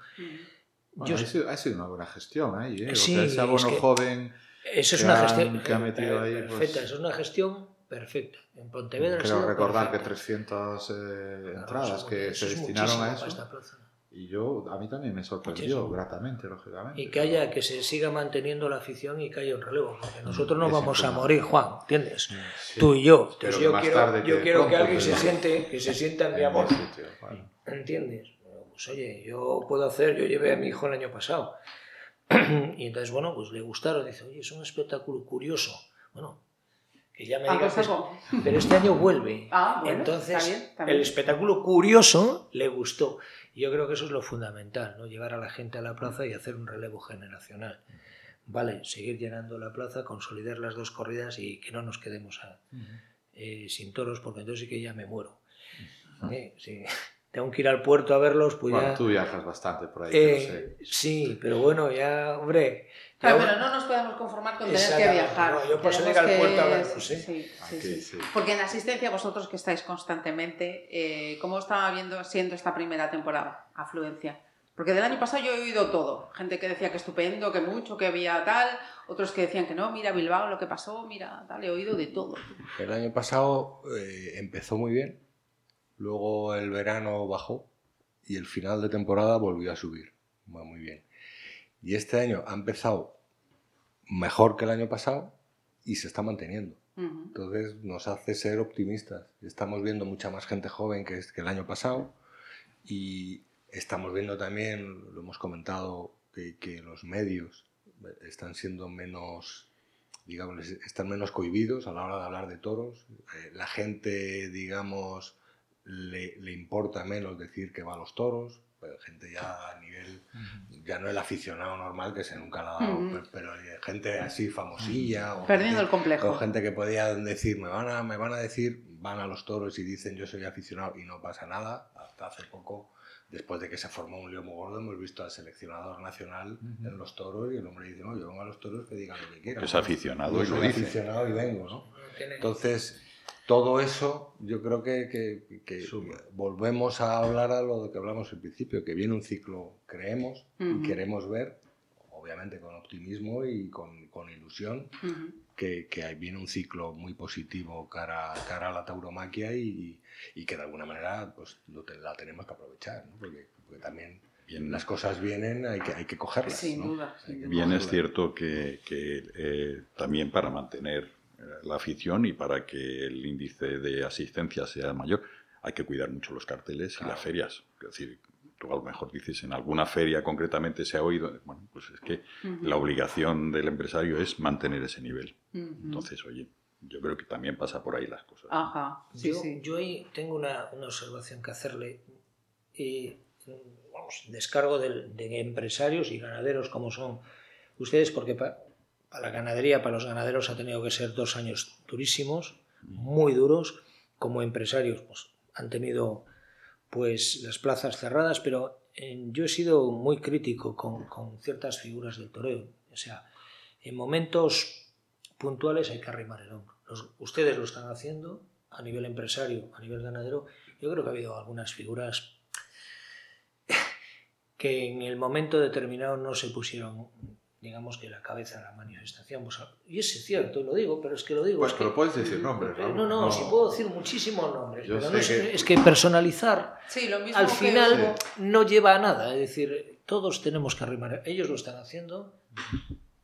[SPEAKER 7] Bueno,
[SPEAKER 1] Yo-
[SPEAKER 7] ha, sido, ha sido una buena gestión ahí, ¿eh? O sea, ese abono
[SPEAKER 1] es que-
[SPEAKER 7] joven
[SPEAKER 1] Esa es
[SPEAKER 7] que
[SPEAKER 1] una
[SPEAKER 7] han-
[SPEAKER 1] gestión
[SPEAKER 7] que ha metido ahí,
[SPEAKER 1] perfecta,
[SPEAKER 7] pues-
[SPEAKER 1] esa es una gestión perfecta. En Pontevedra
[SPEAKER 7] Creo recordar que
[SPEAKER 1] perfecta.
[SPEAKER 7] 300 eh,
[SPEAKER 1] Claro,
[SPEAKER 7] entradas
[SPEAKER 1] eso-
[SPEAKER 7] que
[SPEAKER 1] eso
[SPEAKER 7] se
[SPEAKER 1] es
[SPEAKER 7] destinaron a
[SPEAKER 1] para
[SPEAKER 7] eso.
[SPEAKER 1] esta plaza.
[SPEAKER 7] Y yo, a mí también me sorprendió
[SPEAKER 1] Muchísimo.
[SPEAKER 7] gratamente, lógicamente.
[SPEAKER 1] Y que haya, que se siga manteniendo la afición y que haya un relevo, porque nosotros no
[SPEAKER 7] Es
[SPEAKER 1] vamos a morir, Juan, ¿entiendes?
[SPEAKER 7] Sí.
[SPEAKER 1] Tú y yo.
[SPEAKER 7] Que
[SPEAKER 1] yo
[SPEAKER 7] más
[SPEAKER 1] quiero,
[SPEAKER 7] tarde
[SPEAKER 1] yo
[SPEAKER 7] que
[SPEAKER 1] quiero que alguien se
[SPEAKER 7] pero-
[SPEAKER 1] siente, que se sienta en mi amor.
[SPEAKER 7] buen sitio, bueno.
[SPEAKER 1] ¿Entiendes? Bueno, Pues oye, yo puedo hacer, yo llevé a mi hijo el año pasado. y entonces, bueno, pues le gustaron. Dice, oye, es un espectáculo curioso. Bueno, que ya me
[SPEAKER 3] Ah,
[SPEAKER 1] diga
[SPEAKER 3] pues.
[SPEAKER 1] Pero este año vuelve.
[SPEAKER 3] Ah, bueno,
[SPEAKER 1] Entonces,
[SPEAKER 3] está bien, está bien.
[SPEAKER 1] el espectáculo curioso le gustó. Y yo creo que eso es lo fundamental, ¿no? Llevar a la gente a la plaza y hacer un relevo generacional. Vale, seguir llenando la plaza, consolidar las dos corridas y que no nos quedemos a- eh, sin toros, porque entonces sí que ya me muero. Eh, sí. Tengo que ir al puerto a verlos, pues
[SPEAKER 7] Bueno,
[SPEAKER 1] ya...
[SPEAKER 7] tú viajas bastante por ahí,
[SPEAKER 1] Eh,
[SPEAKER 7] pero sé.
[SPEAKER 1] sí, pero bueno, ya, hombre...
[SPEAKER 3] Claro, pero no nos podemos conformar con tener que viajar.
[SPEAKER 1] no, yo ir al puerto
[SPEAKER 3] sí,
[SPEAKER 7] Aquí,
[SPEAKER 3] sí.
[SPEAKER 7] sí.
[SPEAKER 3] Porque en asistencia, vosotros que estáis constantemente, eh, ¿cómo estaba viendo siendo esta primera temporada? Afluencia. Porque del año pasado yo he oído todo. Gente que decía que estupendo, que mucho, que había tal. Otros que decían que no, mira Bilbao lo que pasó, mira tal. He oído de todo.
[SPEAKER 4] El año pasado eh, empezó muy bien, luego el verano bajó y el final de temporada volvió a subir. Va muy bien. Y este año ha empezado mejor que el año pasado y se está manteniendo. Entonces nos hace ser optimistas. Estamos viendo mucha más gente joven que, el año pasado y estamos viendo también, lo hemos comentado, que, que los medios están siendo menos, digamos, están menos cohibidos a la hora de hablar de toros. Eh, la gente, digamos, le, le importa menos decir que va a los toros. Pero gente ya a nivel, ya no el aficionado normal que se nunca la ha dado,
[SPEAKER 3] Ujú.
[SPEAKER 4] pero, pero hay gente así famosilla. o
[SPEAKER 3] Perdiendo
[SPEAKER 4] gente-
[SPEAKER 3] el complejo.
[SPEAKER 4] o gente que podía decir, me van, a, me van a decir, van a los toros y dicen yo soy aficionado y no pasa nada. Hasta hace poco, después de que se formó un lío muy gordo, hemos visto al seleccionador nacional en los toros y el hombre dice, no, yo vengo a los toros que digan lo que quieran.
[SPEAKER 5] Es aficionado y lo
[SPEAKER 4] soy
[SPEAKER 5] dice.
[SPEAKER 4] aficionado y vengo, ¿no? Entonces, todo eso, yo creo que, que- que volvemos a hablar a lo que hablamos al principio, que viene un ciclo, creemos, y queremos ver, obviamente con optimismo y con, con ilusión, que, viene un ciclo muy positivo cara, cara a la tauromaquia y, y que de alguna manera pues, lo te- la tenemos que aprovechar, ¿no? porque, porque también
[SPEAKER 5] Bien.
[SPEAKER 4] las cosas vienen, hay que, hay que cogerlas.
[SPEAKER 3] Sin
[SPEAKER 4] ¿no?
[SPEAKER 3] duda, sin.
[SPEAKER 5] Bien es cierto que, que, eh, también para mantener la afición y para que el índice de asistencia sea mayor, hay que cuidar mucho los carteles y las ferias. Es decir, tú a lo mejor dices, en alguna feria concretamente se ha oído, bueno, pues es que la obligación del empresario es mantener ese nivel. Entonces, oye, yo creo que también pasa por ahí las cosas.
[SPEAKER 3] Ajá, sí,
[SPEAKER 1] yo,
[SPEAKER 3] sí.
[SPEAKER 1] yo ahí tengo una, una observación que hacerle. Y, vamos, descargo de, empresarios y ganaderos como son ustedes, porque pa- para la ganadería, para los ganaderos ha tenido que ser dos años durísimos, muy duros. Como empresarios, pues han tenido pues las plazas cerradas, pero eh, yo he sido muy crítico con, con ciertas figuras del toreo. O sea, en momentos puntuales hay que arrimar el hombro. Los- ustedes lo están haciendo a nivel empresario, a nivel ganadero. Yo creo que ha habido algunas figuras que en el momento determinado no se pusieron digamos que la cabeza de la manifestación. Pues, y es cierto, lo digo, pero es que lo digo.
[SPEAKER 7] Pues
[SPEAKER 1] es
[SPEAKER 7] pero
[SPEAKER 1] que,
[SPEAKER 7] puedes decir nombres,
[SPEAKER 1] pero
[SPEAKER 7] Raúl.
[SPEAKER 1] no, no, si puedo decir muchísimos nombres,
[SPEAKER 7] Yo
[SPEAKER 1] pero no es,
[SPEAKER 7] que-
[SPEAKER 1] es que personalizar
[SPEAKER 3] Sí, lo mismo
[SPEAKER 1] al final no lleva a nada. Es decir, todos tenemos que arrimar. Ellos lo están haciendo,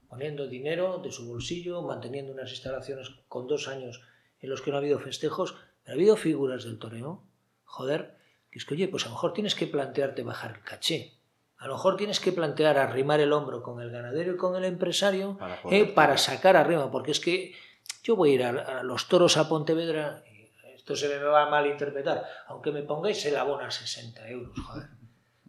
[SPEAKER 1] poniendo dinero de su bolsillo, manteniendo unas instalaciones con dos años en los que no ha habido festejos, pero ha habido figuras del toreo. Joder, que es que, oye, pues a lo mejor tienes que plantearte bajar el caché. A lo mejor tienes que plantear arrimar el hombro con el ganadero y con el empresario
[SPEAKER 7] Para
[SPEAKER 1] eh, para sacar arriba, porque es que yo voy a ir a, a los toros a Pontevedra y esto se me va a malinterpretar, aunque me pongáis el abono a 60 euros, joder.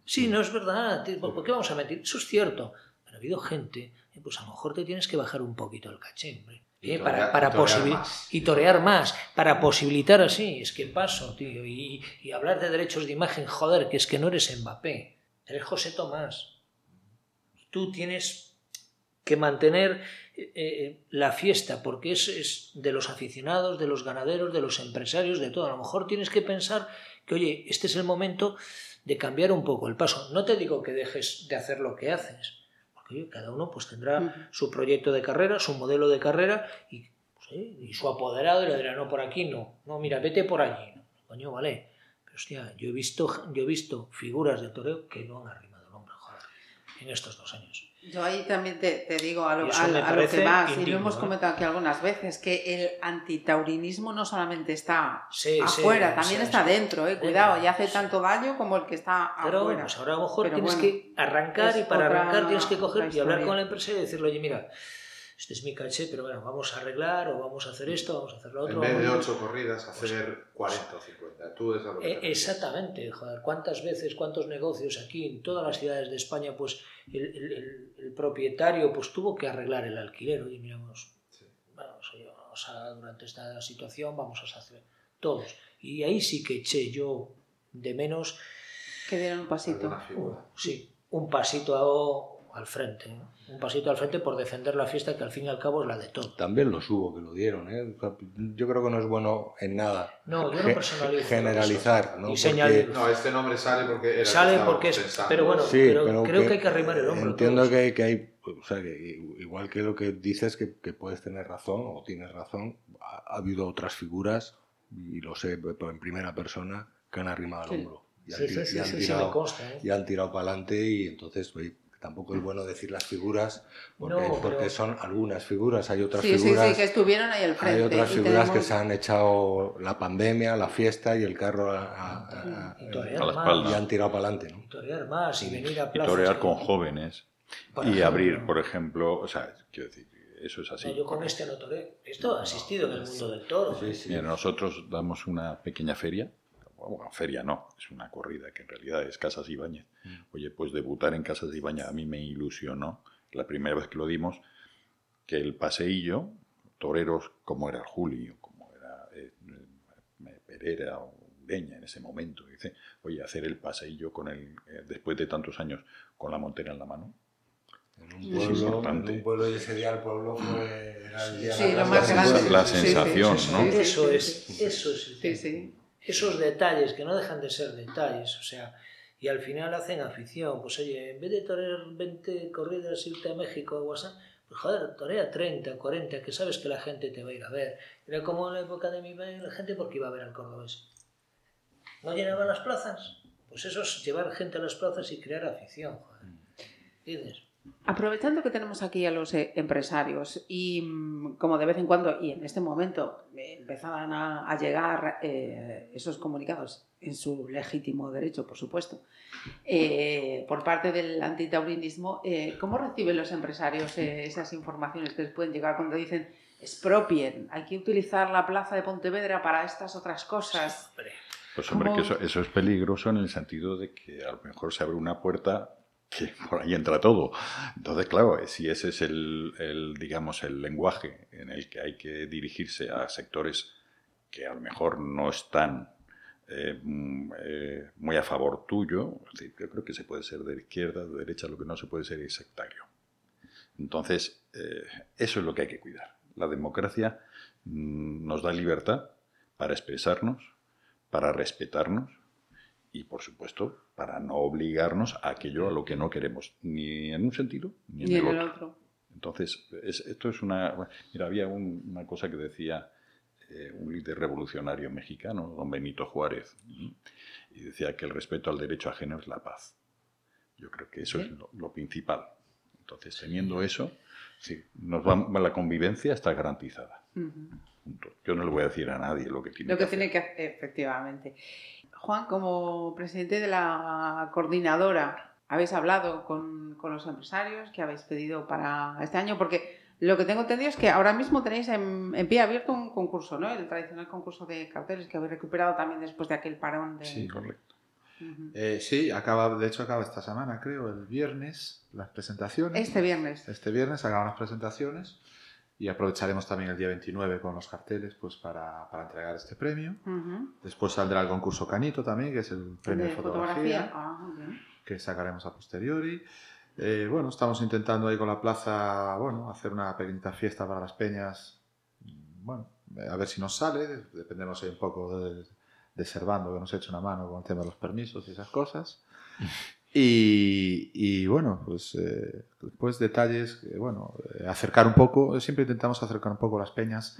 [SPEAKER 1] Sí, no es verdad, tío, ¿por qué vamos a mentir? Eso es cierto, pero ha habido gente, eh, pues a lo mejor te tienes que bajar un poquito el caché, hombre.
[SPEAKER 7] Y
[SPEAKER 1] eh,
[SPEAKER 7] torear-
[SPEAKER 1] para,
[SPEAKER 7] y
[SPEAKER 1] para
[SPEAKER 7] torear
[SPEAKER 1] posibi-
[SPEAKER 7] más.
[SPEAKER 1] y torear más, para posibilitar así, es que paso, tío, y, y hablar de derechos de imagen, joder, que es que no eres Mbappé, eres José Tomás. Tú tienes que mantener eh, eh, la fiesta, porque es, es de los aficionados, de los ganaderos, de los empresarios, de todo. A lo mejor tienes que pensar que, oye, este es el momento de cambiar un poco el paso. No te digo que dejes de hacer lo que haces, porque cada uno pues tendrá su proyecto de carrera, su modelo de carrera y, pues, eh, y su apoderado y le dirá, no, por aquí no, no, mira, vete por allí. Coño, vale. Hostia, yo he visto, yo he visto figuras de toreo que no han arrimado el hombro, joder, en estos dos años.
[SPEAKER 3] Yo ahí también te, te digo a lo,
[SPEAKER 1] eso
[SPEAKER 3] a-
[SPEAKER 1] me
[SPEAKER 3] a lo que vas, y lo
[SPEAKER 1] indigno,
[SPEAKER 3] hemos
[SPEAKER 1] ¿eh?
[SPEAKER 3] comentado aquí algunas veces, que el antitaurinismo no solamente está
[SPEAKER 1] Sí, sí,
[SPEAKER 3] afuera, también
[SPEAKER 1] sí,
[SPEAKER 3] está dentro, eh, cuidado, y hace tanto daño como el que está
[SPEAKER 1] Pero
[SPEAKER 3] afuera.
[SPEAKER 1] pues ahora a lo mejor
[SPEAKER 3] Pero
[SPEAKER 1] tienes
[SPEAKER 3] bueno,
[SPEAKER 1] que arrancar y para
[SPEAKER 3] otra-
[SPEAKER 1] arrancar tienes que coger y hablar con la empresa y decirle, oye, mira, este es mi caché, pero bueno, vamos a arreglar o vamos a hacer esto, vamos a hacer lo otro.
[SPEAKER 7] En vez de ocho corridas, hacer 40 o 50. Tú es lo que
[SPEAKER 1] Eh. Exactamente, joder, cuántas veces, cuántos negocios aquí en todas las ciudades de España, pues el, el- el- el propietario pues tuvo que arreglar el alquiler. Oye, miramos, vamos, oye, vamos a, durante esta situación vamos a hacer todos. Y ahí sí que eché yo de menos,
[SPEAKER 3] Que dieron un pasito.
[SPEAKER 1] Sí, un pasito a- al frente, ¿no? Un pasito al frente por defender la fiesta que al fin y al cabo es la de todos.
[SPEAKER 4] También los hubo que lo dieron. ¿eh? Yo creo que no es bueno en nada
[SPEAKER 1] No, yo no personalizo
[SPEAKER 4] generalizar. ¿no?
[SPEAKER 1] Y
[SPEAKER 4] Porque-
[SPEAKER 1] señal-
[SPEAKER 7] No, este nombre sale porque era que
[SPEAKER 1] Sale porque es-
[SPEAKER 7] pensando.
[SPEAKER 1] pero bueno,
[SPEAKER 4] Sí,
[SPEAKER 1] pero
[SPEAKER 4] pero
[SPEAKER 1] creo que hay que arrimar el hombro
[SPEAKER 4] Entiendo
[SPEAKER 1] todos.
[SPEAKER 4] que, que hay, o sea, que igual que lo que dices, que, que puedes tener razón o tienes razón, ha, ha habido otras figuras, y lo sé pero en primera persona, que han arrimado el
[SPEAKER 3] Sí.
[SPEAKER 4] hombro. Y han,
[SPEAKER 1] Sí,
[SPEAKER 4] y han tirado,
[SPEAKER 1] me consta. ¿eh?
[SPEAKER 4] y han tirado para adelante y entonces tampoco es bueno decir las figuras porque,
[SPEAKER 1] No, pero-
[SPEAKER 4] porque son algunas figuras, hay otras
[SPEAKER 3] Sí, sí,
[SPEAKER 4] figuras.
[SPEAKER 3] sí, que estuvieron ahí al frente.
[SPEAKER 4] Hay otras
[SPEAKER 3] y
[SPEAKER 4] figuras que
[SPEAKER 3] tenemos-
[SPEAKER 4] se han echado la pandemia, la fiesta y el carro a- a- a-
[SPEAKER 1] Y torear
[SPEAKER 5] A la espalda.
[SPEAKER 4] y han tirado para adelante. ¿no?
[SPEAKER 1] y torear más y venir a
[SPEAKER 5] Y
[SPEAKER 1] plazas.
[SPEAKER 5] torear
[SPEAKER 1] que-
[SPEAKER 5] con jóvenes. Y
[SPEAKER 1] ejemplo.
[SPEAKER 5] abrir, por ejemplo, o sea, quiero decir, eso es así.
[SPEAKER 1] No, yo con este no toreo. Esto ha asistido en el mundo del toro.
[SPEAKER 4] Sí, sí.
[SPEAKER 5] Mira, nosotros damos una pequeña feria, bueno, feria no, es una corrida que en realidad es Casas Ibáñez. Oye, pues debutar en Casas Ibáñez a mí me ilusionó la primera vez que lo dimos, que el paseillo, toreros como era Julio, como era eh, eh, Pereira o Ureña en ese momento, dice, oye, hacer el paseillo con el, eh, después de tantos años con la montera en la mano.
[SPEAKER 4] En un pueblo,
[SPEAKER 5] es importante.
[SPEAKER 4] en un pueblo y ese día el pueblo fue era el día
[SPEAKER 3] Sí,
[SPEAKER 4] la
[SPEAKER 3] más
[SPEAKER 4] grande.
[SPEAKER 5] La
[SPEAKER 3] Sí, sí,
[SPEAKER 5] sensación,
[SPEAKER 3] sí,
[SPEAKER 5] ¿no?
[SPEAKER 3] sí, sí,
[SPEAKER 1] Eso es,
[SPEAKER 3] sí.
[SPEAKER 1] eso es.
[SPEAKER 3] Sí, sí.
[SPEAKER 1] Esos detalles que no dejan de ser detalles, o sea, y al final hacen afición. Pues oye, en vez de torear 20 corridas, irte a México o WhatsApp, pues joder, torea 30, 40, que sabes que la gente te va a ir a ver. Era como en la época de mi padre, la gente porque iba a ver al cordobés. ¿No llenaban las plazas? Pues eso es llevar gente a las plazas y crear afición, joder. ¿Entiendes?
[SPEAKER 3] Aprovechando que tenemos aquí a los eh, empresarios y mm, como de vez en cuando, y en este momento, eh, empezaban a, a llegar eh, esos comunicados en su legítimo derecho, por supuesto, eh, por parte del antitaurinismo, eh, ¿cómo reciben los empresarios esas informaciones que les pueden llegar cuando dicen expropien, hay que utilizar la plaza de Pontevedra para estas otras cosas?
[SPEAKER 5] Pues hombre,
[SPEAKER 3] ¿Cómo?
[SPEAKER 5] que eso, eso es peligroso en el sentido de que a lo mejor se abre una puerta que por ahí entra todo. Entonces, claro, eh, si ese es el, el, digamos, el lenguaje en el que hay que dirigirse a sectores que a lo mejor no están eh, mm, eh, muy a favor tuyo, yo creo que se puede ser de izquierda, de derecha, lo que no se puede ser es sectario. Entonces, eso es lo que hay que cuidar. La democracia mm, nos da libertad para expresarnos, para respetarnos y por supuesto para no obligarnos a aquello a lo que no queremos, ni en un sentido ni en,
[SPEAKER 3] Y
[SPEAKER 5] el,
[SPEAKER 3] en el
[SPEAKER 5] otro.
[SPEAKER 3] otro.
[SPEAKER 5] Entonces, es- esto es una... Mira, había un- una cosa que decía eh, un líder revolucionario mexicano, don Benito Juárez, y decía que el respeto al derecho ajeno es la paz. Yo creo que eso es lo, lo principal. Entonces, teniendo eso, sí, nos va, la convivencia está garantizada. Yo no le voy a decir a nadie lo que tiene
[SPEAKER 3] Lo que
[SPEAKER 5] hacer.
[SPEAKER 3] tiene que hacer, efectivamente. Juan, como presidente de la coordinadora, ¿habéis hablado con, con los empresarios? ¿Qué habéis pedido para este año? Porque lo que tengo entendido es que ahora mismo tenéis en, en pie abierto un concurso, ¿no? El tradicional concurso de carteles que habéis recuperado también después de aquel parón de...
[SPEAKER 7] Sí,
[SPEAKER 5] Correcto.
[SPEAKER 7] Eh, sí, acaba, de hecho acaba esta semana, creo, el viernes, las presentaciones.
[SPEAKER 3] Este viernes.
[SPEAKER 7] Este viernes acaban las presentaciones y aprovecharemos también el día 29 con los carteles pues, para, para entregar este premio.
[SPEAKER 3] Ujú.
[SPEAKER 7] Después saldrá el concurso Canito también, que es el premio de,
[SPEAKER 3] de
[SPEAKER 7] fotografía,
[SPEAKER 3] Ah, muy bien.
[SPEAKER 7] que sacaremos a posteriori. Eh, bueno, estamos intentando ahí con la plaza, bueno, hacer una pequeñita fiesta para las peñas. Bueno, a ver si nos sale, dependemos ahí un poco de, de Servando, que nos eche una mano con el tema de los permisos y esas cosas. Y, y, bueno, pues eh, después detalles, bueno, eh, acercar un poco, siempre intentamos acercar un poco las peñas,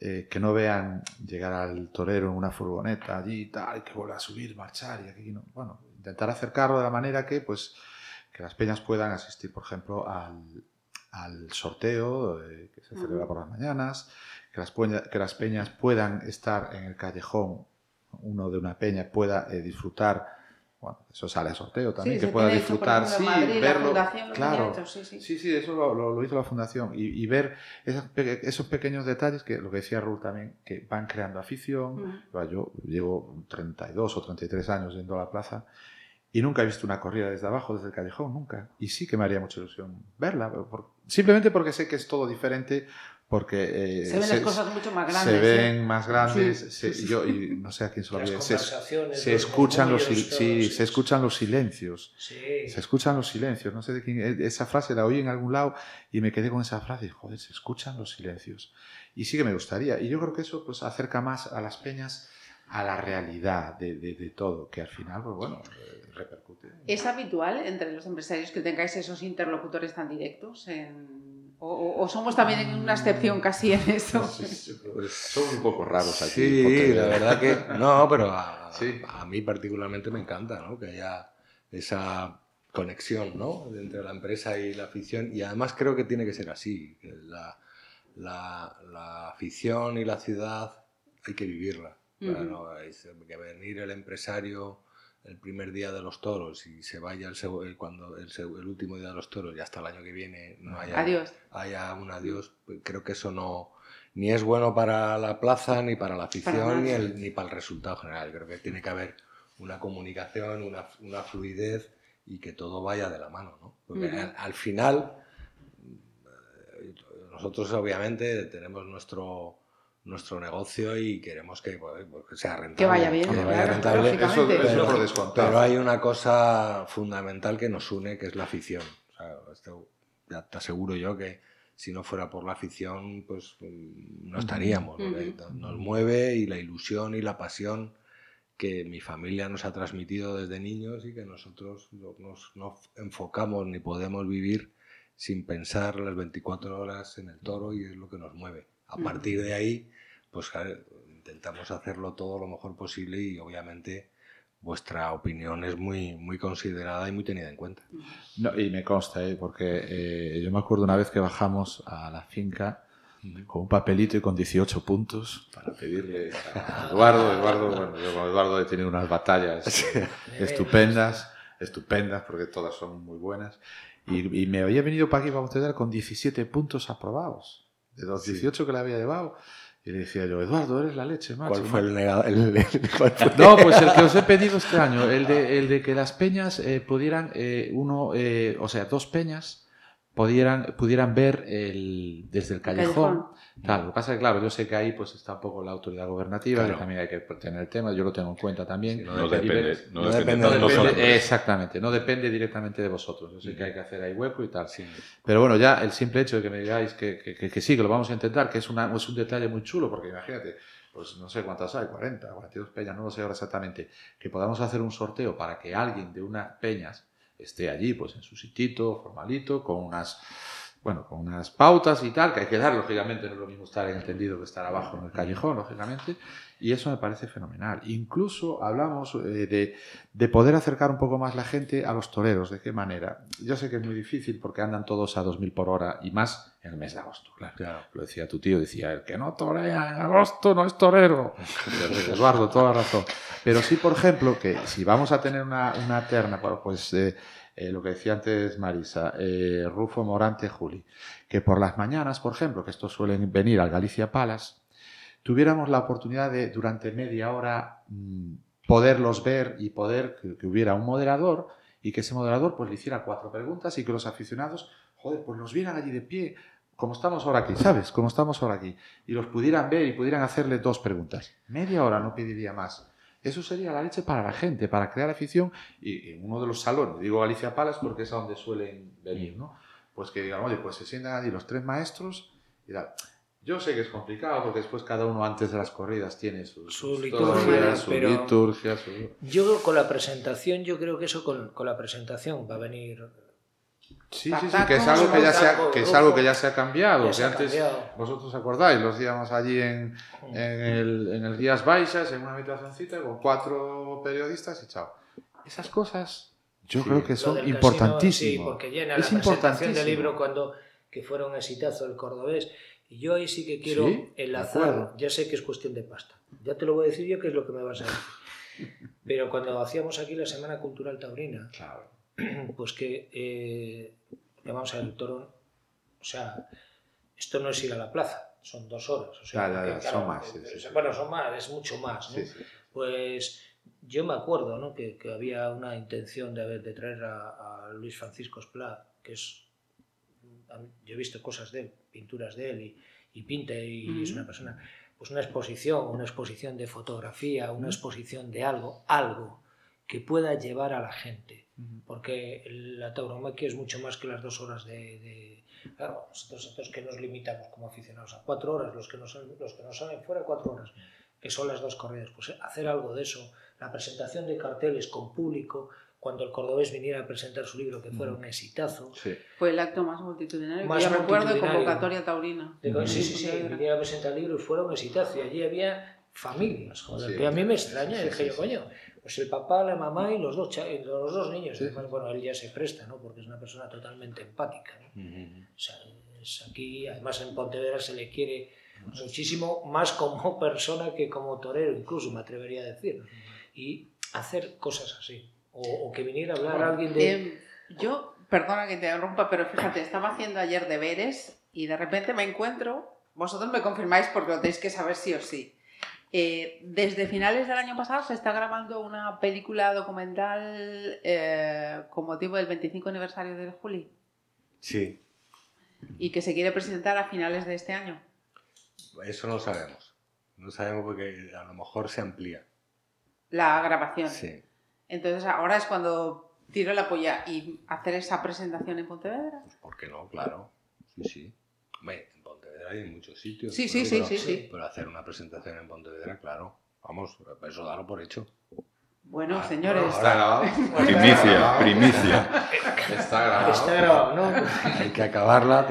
[SPEAKER 7] eh, que no vean llegar al torero en una furgoneta allí y tal, que vuelva a subir, marchar y aquí no. Bueno, intentar acercarlo de la manera que, pues, que las peñas puedan asistir, por ejemplo, al, al sorteo que se celebra por las mañanas, que las, que las peñas puedan estar en el callejón, uno de una peña pueda disfrutar, bueno, eso sale a sorteo también,
[SPEAKER 3] Sí,
[SPEAKER 7] que pueda disfrutar,
[SPEAKER 3] ejemplo,
[SPEAKER 7] sí,
[SPEAKER 3] Madrid, la
[SPEAKER 7] verlo,
[SPEAKER 3] lo
[SPEAKER 7] claro,
[SPEAKER 3] hecho, sí, sí.
[SPEAKER 7] Sí, sí, eso lo, lo- lo hizo la fundación. Y, y ver esas esos pequeños detalles que lo que decía Raúl también, que van creando afición.
[SPEAKER 3] Ujú.
[SPEAKER 7] Va, Yo llevo 32 o 33 años yendo a la plaza y nunca he visto una corrida desde abajo, desde el callejón, nunca. Y sí que me haría mucha ilusión verla, por- simplemente porque sé que es todo diferente, porque eh,
[SPEAKER 3] Se ven las cosas mucho más grandes.
[SPEAKER 7] se
[SPEAKER 3] ¿eh?
[SPEAKER 7] ven más grandes.
[SPEAKER 3] Sí,
[SPEAKER 7] se-
[SPEAKER 3] sí, sí.
[SPEAKER 7] Yo y no sé a quién se lo se, se
[SPEAKER 1] los
[SPEAKER 7] escuchan los, sí, se escuchan los silencios.
[SPEAKER 1] Sí.
[SPEAKER 7] Se escuchan los silencios, no sé de quién. e- Esa frase la oí en algún lado y me quedé con esa frase. y, Joder, se escuchan los silencios. Y sí que me gustaría. Y yo creo que eso pues acerca más a las peñas a la realidad de, de- de todo, que al final, pues bueno, eh, repercute.
[SPEAKER 3] ¿Es habitual entre los empresarios que tengáis esos interlocutores tan directos? en- o, o- somos también una excepción casi en eso?
[SPEAKER 7] Pues son un poco raros aquí.
[SPEAKER 4] Sí,
[SPEAKER 7] porque-
[SPEAKER 4] la verdad que no, pero a,
[SPEAKER 7] Sí.
[SPEAKER 4] a mí particularmente me encanta ¿no? que haya esa conexión ¿no? entre la empresa y la afición y además creo que tiene que ser así. La, la- la afición y la ciudad hay que vivirla.
[SPEAKER 3] Ujú.
[SPEAKER 4] no, es que venir el empresario el primer día de los toros y se vaya el, el- cuando el, el último día de los toros y hasta el año que viene no haya,
[SPEAKER 3] Adiós.
[SPEAKER 4] haya un adiós, pues creo que eso no ni es bueno para la plaza, ni para la
[SPEAKER 3] Para
[SPEAKER 4] afición, ni, el- ni para el resultado general. Creo que tiene que haber una comunicación, una, una fluidez y que todo vaya de la mano. ¿no? Porque al final, eh, nosotros obviamente tenemos nuestro nuestro negocio y queremos que, pues, que sea rentable.
[SPEAKER 3] Que vaya bien,
[SPEAKER 4] que vaya rentable.
[SPEAKER 7] Eso,
[SPEAKER 4] Pero-
[SPEAKER 7] por descontado.
[SPEAKER 4] Pero hay una cosa fundamental que nos une, que es la afición. O sea, esto ya te aseguro yo que si no fuera por la afición, pues no estaríamos. Nos mueve y la ilusión y la pasión que mi familia nos ha transmitido desde niños y que nosotros no- nos, no enfocamos ni podemos vivir sin pensar las 24 horas en el toro y es lo que nos mueve. A partir de ahí, pues intentamos hacerlo todo lo mejor posible y obviamente vuestra opinión es muy, muy considerada y muy tenida en cuenta.
[SPEAKER 7] No, y me consta, ¿eh? porque eh, yo me acuerdo una vez que bajamos a la finca con un papelito y con 18 puntos para pedirle a Eduardo. Eduardo, bueno, yo con Eduardo he tenido unas batallas estupendas, estupendas, porque todas son muy buenas. Y, y me había venido para aquí, para ustedes, con 17 puntos aprobados, de los 18 que le había llevado. Y le decía yo, Eduardo, eres la leche, macho.
[SPEAKER 4] ¿Cuál fue
[SPEAKER 7] macho".
[SPEAKER 4] el negado? el- el- cuál fue-
[SPEAKER 7] No, pues el que os he pedido este año, el de, el de que las peñas eh, pudieran, eh, uno, eh, o sea, dos peñas pudieran, pudieran ver el, desde el callejón.
[SPEAKER 3] callejón.
[SPEAKER 7] Tal, lo que pasa es que, claro, yo sé que ahí pues está un poco la autoridad gubernativa,
[SPEAKER 5] Claro.
[SPEAKER 7] que también hay que tener el tema, yo lo tengo en cuenta también.
[SPEAKER 4] Sí,
[SPEAKER 5] No, depende, no
[SPEAKER 4] no
[SPEAKER 5] depende
[SPEAKER 7] no
[SPEAKER 5] de
[SPEAKER 4] de
[SPEAKER 7] depende-
[SPEAKER 5] nosotros.
[SPEAKER 7] exactamente, no depende directamente de vosotros. Yo sé que hay que hacer ahí hueco y tal.
[SPEAKER 4] Sí.
[SPEAKER 7] Pero bueno, ya el simple hecho de que me digáis que, que- que- que sí, que lo vamos a intentar, que es, una, es un detalle muy chulo, porque imagínate, pues no sé cuántas hay, 40, 42 peñas, no lo sé ahora exactamente, que podamos hacer un sorteo para que alguien de unas peñas esté allí, pues en su sitito, formalito, con unas, bueno, con unas pautas y tal, que hay que dar, lógicamente, no es lo mismo estar en el tendido que estar abajo en el callejón, lógicamente, y eso me parece fenomenal. Incluso hablamos eh, de, de poder acercar un poco más la gente a los toreros. ¿De qué manera? Yo sé que es muy difícil porque andan todos a 2.000 por hora y más en el mes de agosto. Claro,
[SPEAKER 4] Claro.
[SPEAKER 7] Lo decía tu tío, decía, el que no torea en agosto no es torero. Eduardo, toda la razón. Pero sí, por ejemplo, que si vamos a tener una, una terna, bueno, pues eh, eh, lo que decía antes Marisa, eh, Rufo Morante Juli, que por las mañanas, por ejemplo, que estos suelen venir al Galicia Palace, tuviéramos la oportunidad de durante media hora mm, poderlos ver y poder que, hubiera un moderador y que ese moderador pues le hiciera cuatro preguntas y que los aficionados, joder, pues los vieran allí de pie, como estamos ahora aquí, ¿sabes? Como estamos ahora aquí, y los pudieran ver y pudieran hacerle dos preguntas. Media hora no pediría más. Eso sería la leche para la gente, para crear afición y en uno de los salones, digo Galicia Palace porque es a donde suelen venir, ¿no? Pues que digan, oye, pues se sientan allí los tres maestros y tal. Yo sé que es complicado porque después cada uno antes de las corridas tiene sus,
[SPEAKER 1] Su
[SPEAKER 7] sus
[SPEAKER 1] liturgia,
[SPEAKER 7] su
[SPEAKER 1] pero-
[SPEAKER 7] liturgia, su...
[SPEAKER 1] Yo con la presentación, yo creo que eso con, con la presentación va a venir.
[SPEAKER 7] Sí, sí, sí, que es algo que ya se ha, que es algo que ya se ha cambiado. Que
[SPEAKER 1] se ha
[SPEAKER 7] antes,
[SPEAKER 1] cambiado.
[SPEAKER 7] vosotros acordáis, los íbamos allí en, en, el, en el Días Baixas, en una habitacióncita con cuatro periodistas y chao. Esas cosas yo
[SPEAKER 4] Sí.
[SPEAKER 7] creo que son importantísimas.
[SPEAKER 1] Sí, porque llena
[SPEAKER 7] Es
[SPEAKER 1] la presentación del libro cuando que fuera un exitazo el cordobés. Y yo ahí sí que quiero
[SPEAKER 7] Sí,
[SPEAKER 1] enlazar, ya sé que es cuestión de pasta. Ya te lo voy a decir yo qué es lo que me vas a decir. Pero cuando hacíamos aquí la Semana Cultural Taurina,
[SPEAKER 7] Claro.
[SPEAKER 1] pues que, eh, que vamos a ver, el toro, o sea, esto no es ir a la plaza, son dos horas. O sea,
[SPEAKER 7] son más, sí,
[SPEAKER 1] eh,
[SPEAKER 7] sí, sí.
[SPEAKER 1] Bueno, son más, es mucho más. ¿no?
[SPEAKER 7] Sí, sí.
[SPEAKER 1] Pues yo me acuerdo ¿no? que, que había una intención de, haber- de traer a, a Luis Francisco Esplá, que es. Yo he visto cosas de él, pinturas de él, y, y pinta, y es una persona. Pues una exposición, una exposición de fotografía, una exposición de algo, algo que pueda llevar a la gente. Porque la tauromaquia es mucho más que las dos horas de. de- Claro, nosotros, nosotros que nos limitamos como aficionados a cuatro horas, los que nos, los que nos salen fuera cuatro horas que son las dos corridas, pues hacer algo de eso, la presentación de carteles con público, cuando el cordobés viniera a presentar su libro, que fuera un exitazo.
[SPEAKER 7] Sí.
[SPEAKER 3] Fue el acto más multitudinario.
[SPEAKER 1] Más
[SPEAKER 3] que yo recuerdo de convocatoria taurina.
[SPEAKER 1] De- sí, sí, sí, viniera a presentar el libro y fuera un exitazo. Y allí había familias, joder,
[SPEAKER 7] Sí.
[SPEAKER 1] que a mí me extraña,
[SPEAKER 7] Sí, sí,
[SPEAKER 1] dije
[SPEAKER 7] sí,
[SPEAKER 1] yo,
[SPEAKER 7] sí.
[SPEAKER 1] coño, pues el papá, la mamá y los dos, los dos niños.
[SPEAKER 7] Sí.
[SPEAKER 1] Además, bueno, él ya se presta, ¿no? Porque es una persona totalmente empática, ¿no? O sea, es aquí, además en Pontevedra se le quiere muchísimo más como persona que como torero, incluso me atrevería a decir. Y hacer cosas así. O, o que viniera a hablar alguien de...
[SPEAKER 3] Eh, yo, perdona que te interrumpa, pero fíjate, estaba haciendo ayer deberes y de repente me encuentro, vosotros me confirmáis porque lo tenéis que saber sí o sí. Eh, desde finales del año pasado se está grabando una película documental eh, con motivo del 25 aniversario del Juli
[SPEAKER 4] Sí,
[SPEAKER 3] y que se quiere presentar a finales de este año.
[SPEAKER 4] eso no sabemos. No sabemos porque a lo mejor se amplía.
[SPEAKER 3] La grabación.
[SPEAKER 4] Sí.
[SPEAKER 3] Entonces ahora es cuando tiro la polla y hacer esa presentación en Pontevedra.
[SPEAKER 4] Pues, ¿Por qué no? Claro. Sí, sí. Hombre, Pontevedra hay en muchos sitios.
[SPEAKER 3] Sí, sí, sí,
[SPEAKER 4] pero,
[SPEAKER 3] sí, sí.
[SPEAKER 4] Pero hacer una presentación en Pontevedra, claro. Vamos, eso darlo por hecho.
[SPEAKER 3] Bueno,
[SPEAKER 4] Ah,
[SPEAKER 3] señores.
[SPEAKER 4] bueno,
[SPEAKER 7] Está grabado.
[SPEAKER 5] Primicia, primicia.
[SPEAKER 7] Está grabado.
[SPEAKER 1] Está grabado, ¿no?
[SPEAKER 4] hay que acabarla,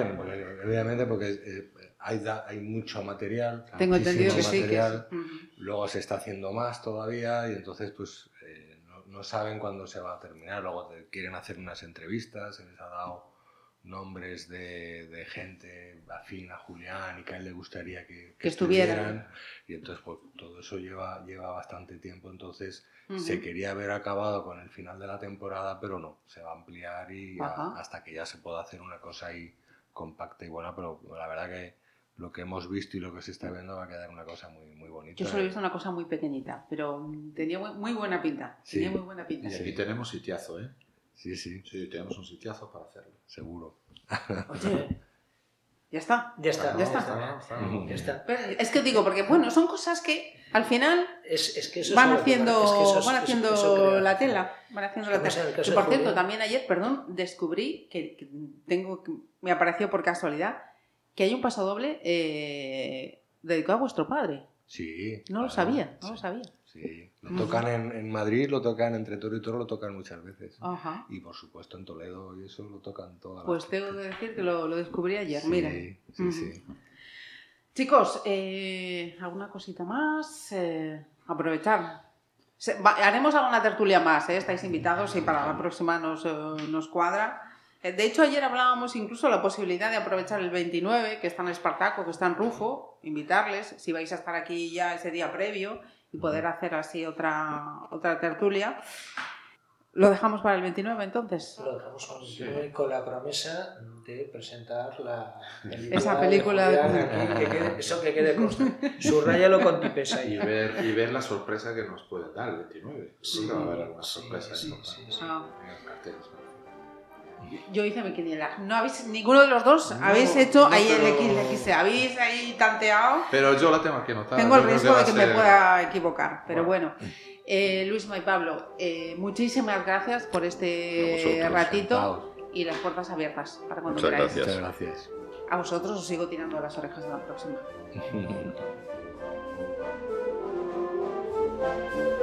[SPEAKER 4] obviamente, porque eh, hay, hay mucho material.
[SPEAKER 3] Tengo entendido que sí.
[SPEAKER 4] Luego se está haciendo más todavía y entonces pues eh, no, saben cuándo se va a terminar. Luego quieren hacer unas entrevistas, se les ha dado nombres de, de gente afín a Julián y que a él le gustaría que,
[SPEAKER 3] Que estuvieran.
[SPEAKER 4] Y entonces pues todo eso lleva, lleva bastante tiempo. Entonces
[SPEAKER 3] Ujú.
[SPEAKER 4] se quería haber acabado con el final de la temporada, pero no, se va a ampliar y a- hasta que ya se pueda hacer una cosa ahí compacta y buena, pero la verdad que lo que hemos visto y lo que se está viendo va a quedar una cosa muy, muy bonita.
[SPEAKER 3] Yo solo he visto una cosa muy pequeñita, pero tenía muy, buena pinta.
[SPEAKER 4] Sí.
[SPEAKER 3] Tenía muy buena pinta.
[SPEAKER 7] Y aquí tenemos sitiazo, ¿eh?
[SPEAKER 4] Sí, sí,
[SPEAKER 7] Sí, tenemos un sitiazo para hacerlo.
[SPEAKER 4] seguro.
[SPEAKER 3] Oye, ya está.
[SPEAKER 1] Ya está,
[SPEAKER 3] Ya está.
[SPEAKER 1] Ya está.
[SPEAKER 3] Pero es que digo, porque bueno, son cosas que al final
[SPEAKER 1] Es, es que eso es
[SPEAKER 3] van haciendo,
[SPEAKER 1] es que eso es-
[SPEAKER 3] van
[SPEAKER 1] eso-
[SPEAKER 3] haciendo
[SPEAKER 1] eso
[SPEAKER 3] la tela. Van haciendo la tela. Que, por cierto, también ayer, perdón, descubrí que, que tengo que- me apareció por casualidad que hay un pasodoble eh, dedicado a vuestro padre.
[SPEAKER 4] Sí.
[SPEAKER 3] No lo
[SPEAKER 4] claro,
[SPEAKER 3] sabía, no
[SPEAKER 4] sí,
[SPEAKER 3] lo sabía.
[SPEAKER 4] Sí. Lo tocan en, en Madrid, lo tocan entre Toro y Toro, lo tocan muchas veces.
[SPEAKER 3] Ajá.
[SPEAKER 4] Y por supuesto en Toledo y eso lo tocan todas
[SPEAKER 3] Pues
[SPEAKER 4] las
[SPEAKER 3] tengo que decir que lo, lo descubrí ayer.
[SPEAKER 4] Sí,
[SPEAKER 3] Mira.
[SPEAKER 4] sí, sí.
[SPEAKER 3] Chicos, eh, ¿alguna cosita más? Eh, aprovechar. Se- va- haremos alguna tertulia más, ¿eh? estáis invitados y para la próxima nos, eh, nos cuadra. De hecho, ayer hablábamos incluso de la posibilidad de aprovechar el 29, que está en Espartaco, que está en Rufo, invitarles, si vais a estar aquí ya ese día previo y poder hacer así otra, otra tertulia. ¿Lo dejamos para el 29 entonces?
[SPEAKER 1] Lo dejamos con, con la promesa de presentar la película
[SPEAKER 3] Esa
[SPEAKER 1] de
[SPEAKER 3] película de-
[SPEAKER 1] Julián aquí, que quede- eso que quede constante. Subrayalo con tipesa
[SPEAKER 7] Y
[SPEAKER 1] ahí.
[SPEAKER 7] ver, y ver la sorpresa que nos puede dar el 29.
[SPEAKER 1] Sí,
[SPEAKER 7] que va a haber alguna
[SPEAKER 1] sí,
[SPEAKER 7] sorpresa
[SPEAKER 1] sí, sí, sí.
[SPEAKER 3] Ah.
[SPEAKER 7] en carteles.
[SPEAKER 3] Yo hice mi quiniela. ¿No habéis, ninguno de los dos
[SPEAKER 7] No,
[SPEAKER 3] habéis hecho
[SPEAKER 7] no,
[SPEAKER 3] ahí
[SPEAKER 7] pero-
[SPEAKER 3] el XXX? ¿Habéis ahí tanteado?
[SPEAKER 7] Pero yo la tengo aquí anotada.
[SPEAKER 3] Tengo el riesgo de que me pueda equivocar, pero
[SPEAKER 7] Bueno.
[SPEAKER 3] bueno. Eh, Luisma y Pablo, eh, muchísimas gracias por este
[SPEAKER 5] vosotros,
[SPEAKER 3] ratito y las puertas abiertas para cuando
[SPEAKER 5] Muchas
[SPEAKER 3] queráis.
[SPEAKER 5] gracias.
[SPEAKER 4] Muchas gracias.
[SPEAKER 3] A vosotros os sigo tirando las orejas en la próxima.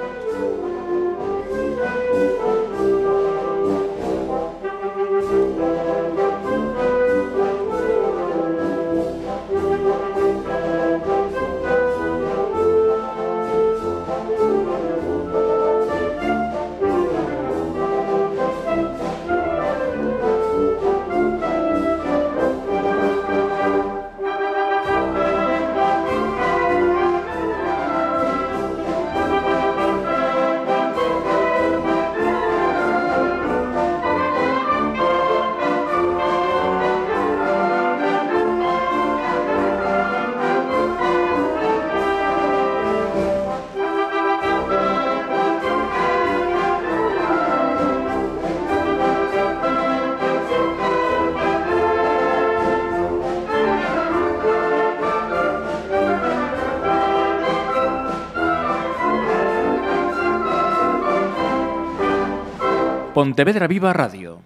[SPEAKER 6] Pontevedra Viva Radio